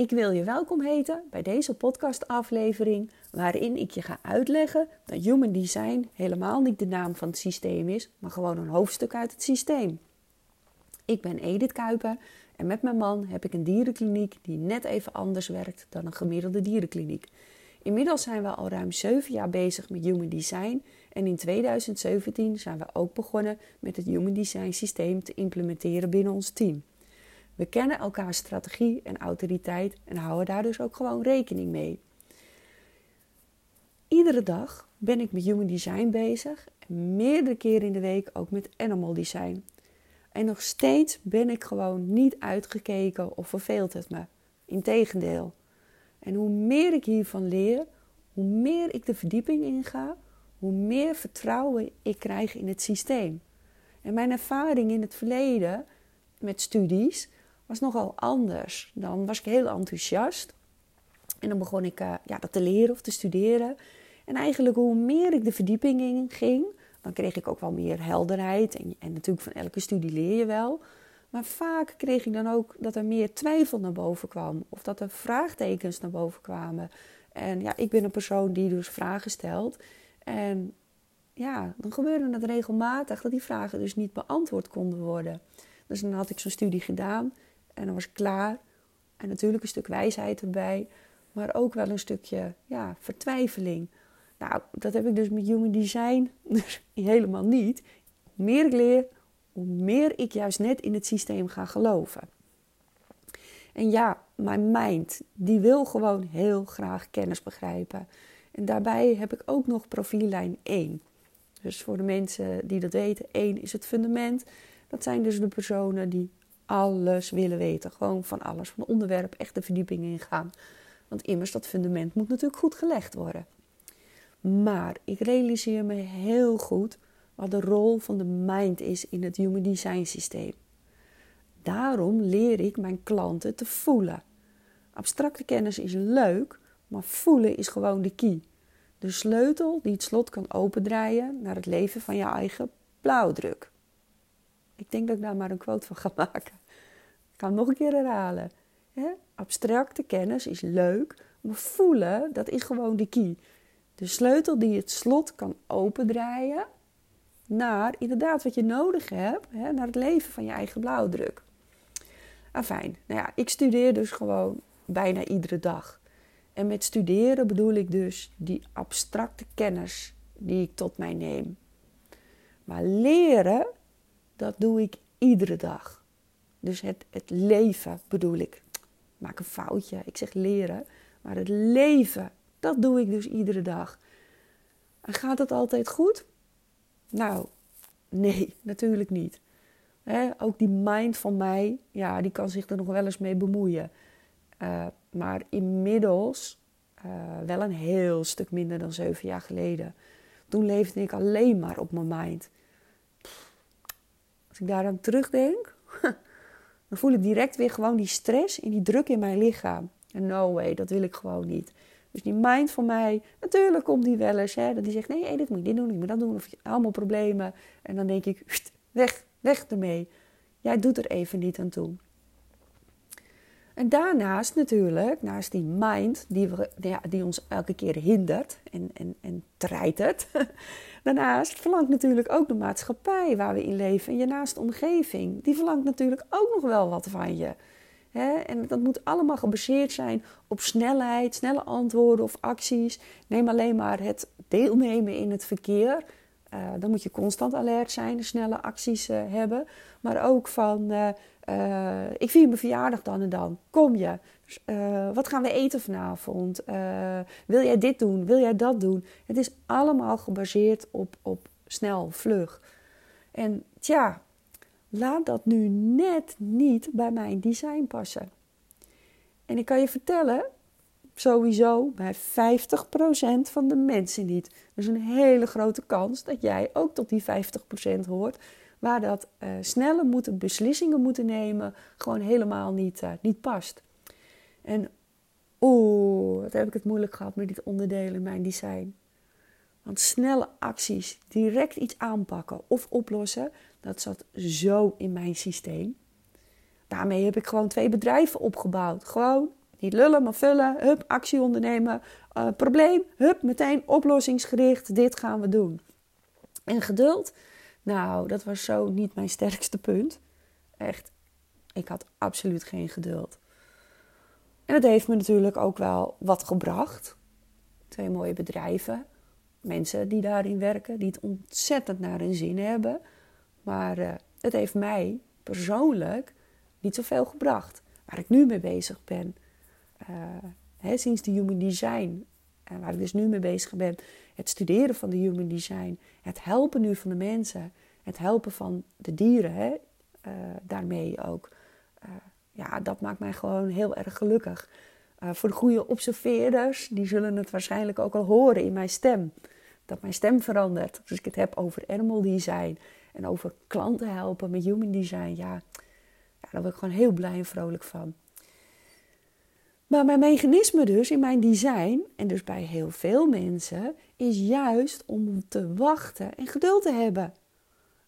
Ik wil je welkom heten bij deze podcastaflevering, waarin ik je ga uitleggen dat Human Design helemaal niet de naam van het systeem is, maar gewoon een hoofdstuk uit het systeem. Ik ben Edith Kuiper en met mijn man heb ik een dierenkliniek die net even anders werkt dan een gemiddelde dierenkliniek. Inmiddels zijn we al ruim 7 jaar bezig met Human Design en in 2017 zijn we ook begonnen met het Human Design systeem te implementeren binnen ons team. We kennen elkaars strategie en autoriteit en houden daar dus ook gewoon rekening mee. Iedere dag ben ik met Human Design bezig en meerdere keren in de week ook met Animal Design. En nog steeds ben ik gewoon niet uitgekeken of verveelt het me. Integendeel. En hoe meer ik hiervan leer, hoe meer ik de verdieping inga, hoe meer vertrouwen ik krijg in het systeem. En mijn ervaring in het verleden met studies was nogal anders. Dan was ik heel enthousiast. En dan begon ik uh, ja, dat te leren of te studeren. En eigenlijk hoe meer ik de verdieping in ging, dan kreeg ik ook wel meer helderheid. En, en natuurlijk van elke studie leer je wel. Maar vaak kreeg ik dan ook dat er meer twijfel naar boven kwam. Of dat er vraagtekens naar boven kwamen. En ja, ik ben een persoon die dus vragen stelt. En ja, dan gebeurde het regelmatig dat die vragen dus niet beantwoord konden worden. Dus dan had ik zo'n studie gedaan en dan was ik klaar. En natuurlijk een stuk wijsheid erbij, maar ook wel een stukje ja, vertwijfeling. Nou, dat heb ik dus met Human Design dus helemaal niet. Hoe meer ik leer, hoe meer ik juist net in het systeem ga geloven. En ja, mijn mind, die wil gewoon heel graag kennis begrijpen. En daarbij heb ik ook nog profiellijn 1. Dus voor de mensen die dat weten, 1 is het fundament. Dat zijn dus de personen die alles willen weten. Gewoon van alles, van onderwerp, echt de verdieping ingaan. Want immers, dat fundament moet natuurlijk goed gelegd worden. Maar ik realiseer me heel goed wat de rol van de mind is in het Human Design systeem. Daarom leer ik mijn klanten te voelen. Abstracte kennis is leuk, maar voelen is gewoon de key. De sleutel die het slot kan opendraaien naar het leven van je eigen blauwdruk. Ik denk dat ik daar maar een quote van ga maken. Hem nog een keer herhalen. Abstracte kennis is leuk, maar voelen, dat is gewoon de key. De sleutel die het slot kan opendraaien naar inderdaad wat je nodig hebt, hè, naar het leven van je eigen blauwdruk. Afijn, nou ja, ik studeer dus gewoon bijna iedere dag. En met studeren bedoel ik dus die abstracte kennis die ik tot mij neem. Maar leren, dat doe ik iedere dag. Dus het, het leven bedoel ik. ik. Maak een foutje, ik zeg leren. Maar het leven, dat doe ik dus iedere dag. En gaat het altijd goed? Nou, nee, natuurlijk niet. ook die mind van mij, ja, die kan zich er nog wel eens mee bemoeien. Uh, maar inmiddels uh, wel een heel stuk minder dan zeven jaar geleden. Toen leefde ik alleen maar op mijn mind. Als ik daaraan terugdenk, dan voel ik direct weer gewoon die stress en die druk in mijn lichaam. En no way, dat wil ik gewoon niet. Dus die mind van mij, natuurlijk komt die wel eens. Hè, dat die zegt, nee, dit moet je dit doen, ik moet dat doen. Of allemaal problemen. En dan denk ik, weg, weg ermee. Jij doet er even niet aan toe. En daarnaast natuurlijk, naast die mind die, we, die ons elke keer hindert en, en, en treitert. Daarnaast verlangt natuurlijk ook de maatschappij waar we in leven en je naast omgeving. Die verlangt natuurlijk ook nog wel wat van je. En dat moet allemaal gebaseerd zijn op snelheid, snelle antwoorden of acties. Neem alleen maar het deelnemen in het verkeer. Uh, dan moet je constant alert zijn, snelle acties uh, hebben. Maar ook van, uh, ik vier mijn verjaardag dan en dan. Kom je? Dus, wat gaan we eten vanavond? wil jij dit doen? Wil jij dat doen? Het is allemaal gebaseerd op, op snel, vlug. En tja, laat dat nu net niet bij mijn design passen. En ik kan je vertellen, sowieso bij 50% van de mensen niet. Dus een hele grote kans dat jij ook tot die 50% hoort, waar dat uh, snelle moeten, beslissingen moeten nemen gewoon helemaal niet, uh, niet past. En oeh, wat heb ik het moeilijk gehad met dit onderdeel in mijn design. Want snelle acties, direct iets aanpakken of oplossen, dat zat zo in mijn systeem. Daarmee heb ik gewoon twee bedrijven opgebouwd. Gewoon niet lullen, maar vullen. Hup, actie ondernemen. Uh, probleem, hup, meteen oplossingsgericht. Dit gaan we doen. En geduld, nou, dat was zo niet mijn sterkste punt. Echt, ik had absoluut geen geduld. En dat heeft me natuurlijk ook wel wat gebracht. Twee mooie bedrijven. Mensen die daarin werken, die het ontzettend naar hun zin hebben. Maar uh, het heeft mij persoonlijk niet zoveel gebracht. Waar ik nu mee bezig ben, hè, sinds de Human Design, en waar ik dus nu mee bezig ben, het studeren van de Human Design, het helpen nu van de mensen, het helpen van de dieren, hè, uh, daarmee ook. ja, dat maakt mij gewoon heel erg gelukkig. voor de goede observeerders, die zullen het waarschijnlijk ook al horen in mijn stem. Dat mijn stem verandert. Als ik het heb over animal design en over klanten helpen met human design, ja, ja, daar word ik gewoon heel blij en vrolijk van. Maar mijn mechanisme dus in mijn design, en dus bij heel veel mensen, is juist om te wachten en geduld te hebben.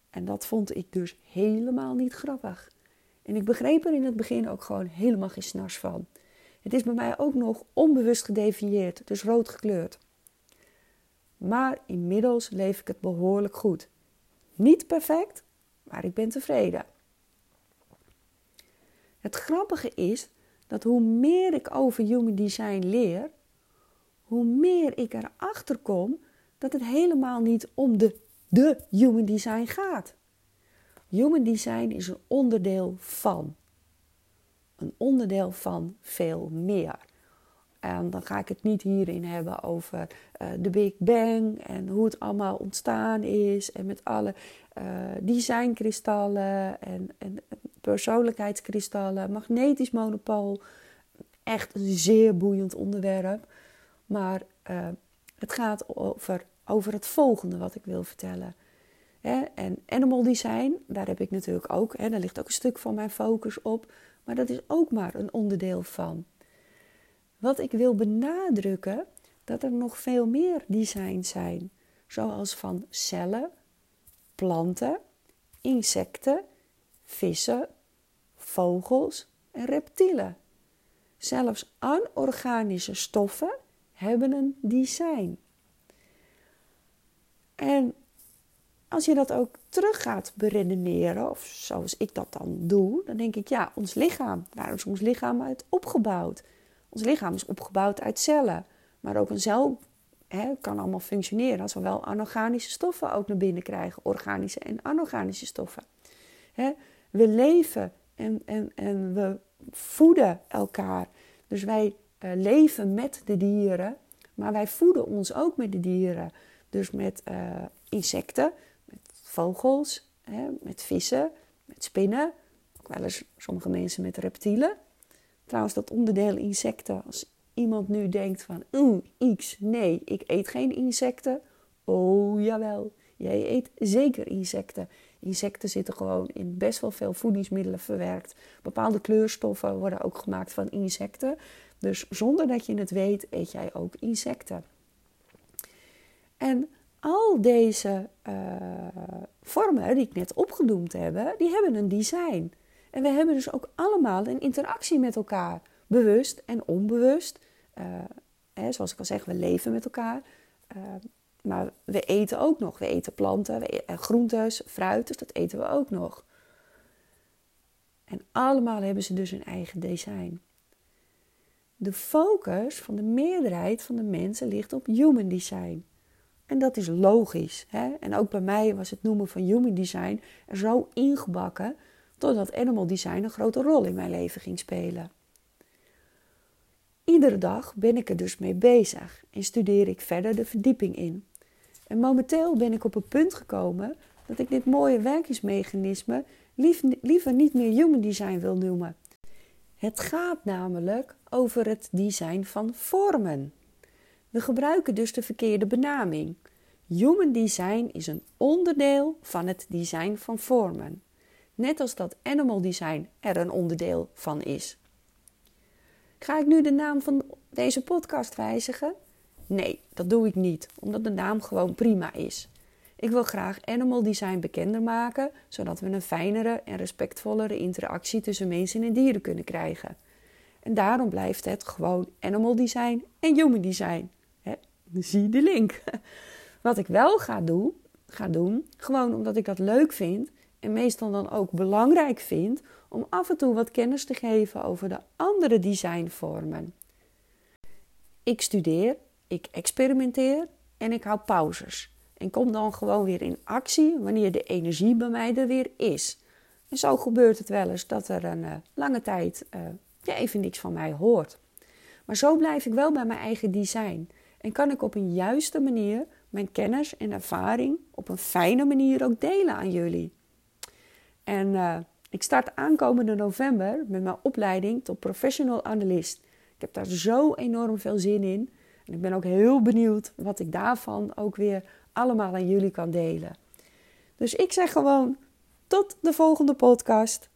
En dat vond ik dus helemaal niet grappig. En ik begreep er in het begin ook gewoon helemaal geen snars van. Het is bij mij ook nog onbewust gedefinieerd, dus rood gekleurd. Maar inmiddels leef ik het behoorlijk goed. Niet perfect, maar ik ben tevreden. Het grappige is dat hoe meer ik over human design leer, hoe meer ik erachter kom dat het helemaal niet om de, de human design gaat. Human design is een onderdeel van. Een onderdeel van veel meer. En dan ga ik het niet hierin hebben over uh, de Big Bang en hoe het allemaal ontstaan is. En met alle uh, designkristallen en, en persoonlijkheidskristallen, magnetisch monopool. Echt een zeer boeiend onderwerp. Maar uh, het gaat over, over het volgende wat ik wil vertellen. En animal design, daar heb ik natuurlijk ook, hè, daar ligt ook een stuk van mijn focus op. Maar dat is ook maar een onderdeel van. Wat ik wil benadrukken, dat er nog veel meer designs zijn, zoals van cellen, planten, insecten, vissen, vogels en reptielen. Zelfs anorganische stoffen hebben een design. En als je dat ook terug gaat beredeneren, of zoals ik dat dan doe, dan denk ik, ja, ons lichaam, waar is ons lichaam uit opgebouwd? Ons lichaam is opgebouwd uit cellen. Maar ook een cel hè, kan allemaal functioneren als we wel anorganische stoffen ook naar binnen krijgen. Organische en anorganische stoffen. Hè, we leven en, en, en we voeden elkaar. Dus wij uh, leven met de dieren, maar wij voeden ons ook met de dieren. Dus met uh, insecten, met vogels, hè, met vissen, met spinnen. Ook wel eens sommige mensen met reptielen. Trouwens, dat onderdeel insecten. Als iemand nu denkt van, oeh, x, nee, ik eet geen insecten. Oh, jawel, jij eet zeker insecten. Insecten zitten gewoon in best wel veel voedingsmiddelen verwerkt. Bepaalde kleurstoffen worden ook gemaakt van insecten. Dus zonder dat je het weet, eet jij ook insecten. En al deze uh, vormen die ik net opgenoemd heb, die hebben een design. En we hebben dus ook allemaal een interactie met elkaar, bewust en onbewust. Uh, hè, zoals ik al zeg, we leven met elkaar. Uh, maar we eten ook nog. We eten planten, we eten groentes, fruit, dus dat eten we ook nog. En allemaal hebben ze dus een eigen design. De focus van de meerderheid van de mensen ligt op human design. En dat is logisch. Hè? En ook bij mij was het noemen van human design er zo ingebakken totdat animal design een grote rol in mijn leven ging spelen. Iedere dag ben ik er dus mee bezig en studeer ik verder de verdieping in. En momenteel ben ik op een punt gekomen dat ik dit mooie werkingsmechanisme liever niet meer human design wil noemen. Het gaat namelijk over het design van vormen. We gebruiken dus de verkeerde benaming. Human design is een onderdeel van het design van vormen. Net als dat animal design er een onderdeel van is. Ga ik nu de naam van deze podcast wijzigen? Nee, dat doe ik niet, omdat de naam gewoon prima is. Ik wil graag animal design bekender maken, zodat we een fijnere en respectvollere interactie tussen mensen en dieren kunnen krijgen. En daarom blijft het gewoon animal design en human design. He, zie de link. Wat ik wel ga doen, ga doen, gewoon omdat ik dat leuk vind en meestal dan ook belangrijk vind om af en toe wat kennis te geven over de andere designvormen. Ik studeer, ik experimenteer en ik hou pauzes. En kom dan gewoon weer in actie wanneer de energie bij mij er weer is. En zo gebeurt het wel eens dat er een uh, lange tijd uh, even niks van mij hoort. Maar zo blijf ik wel bij mijn eigen design. En kan ik op een juiste manier mijn kennis en ervaring op een fijne manier ook delen aan jullie. En uh, ik start aankomende november met mijn opleiding tot professional analyst. Ik heb daar zo enorm veel zin in. Ik ben ook heel benieuwd wat ik daarvan ook weer allemaal aan jullie kan delen. Dus ik zeg gewoon tot de volgende podcast.